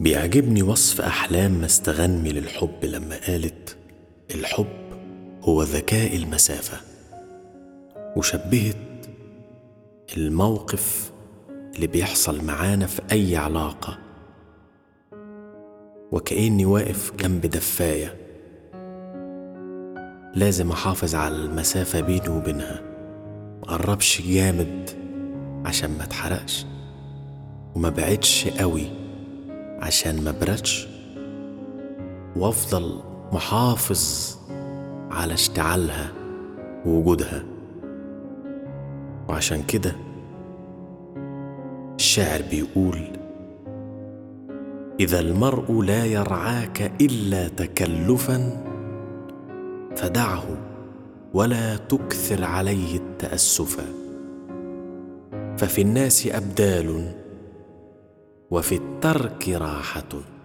بيعجبني وصف أحلام مستغنمي للحب لما قالت الحب هو ذكاء المسافة. وشبهت الموقف اللي بيحصل معانا في أي علاقة. وكأني واقف جنب دفاية. لازم أحافظ على المسافة بيني وبينها. مقربش جامد عشان ما اتحرقش. وما بعدش قوي. عشان ما بردش وأفضل محافظ على اشتعالها ووجودها. وعشان كده الشاعر بيقول إذا المرء لا يرعاك إلا تكلفا فدعه ولا تكثر عليه التاسفا. ففي الناس أبدال وفي الترك راحة.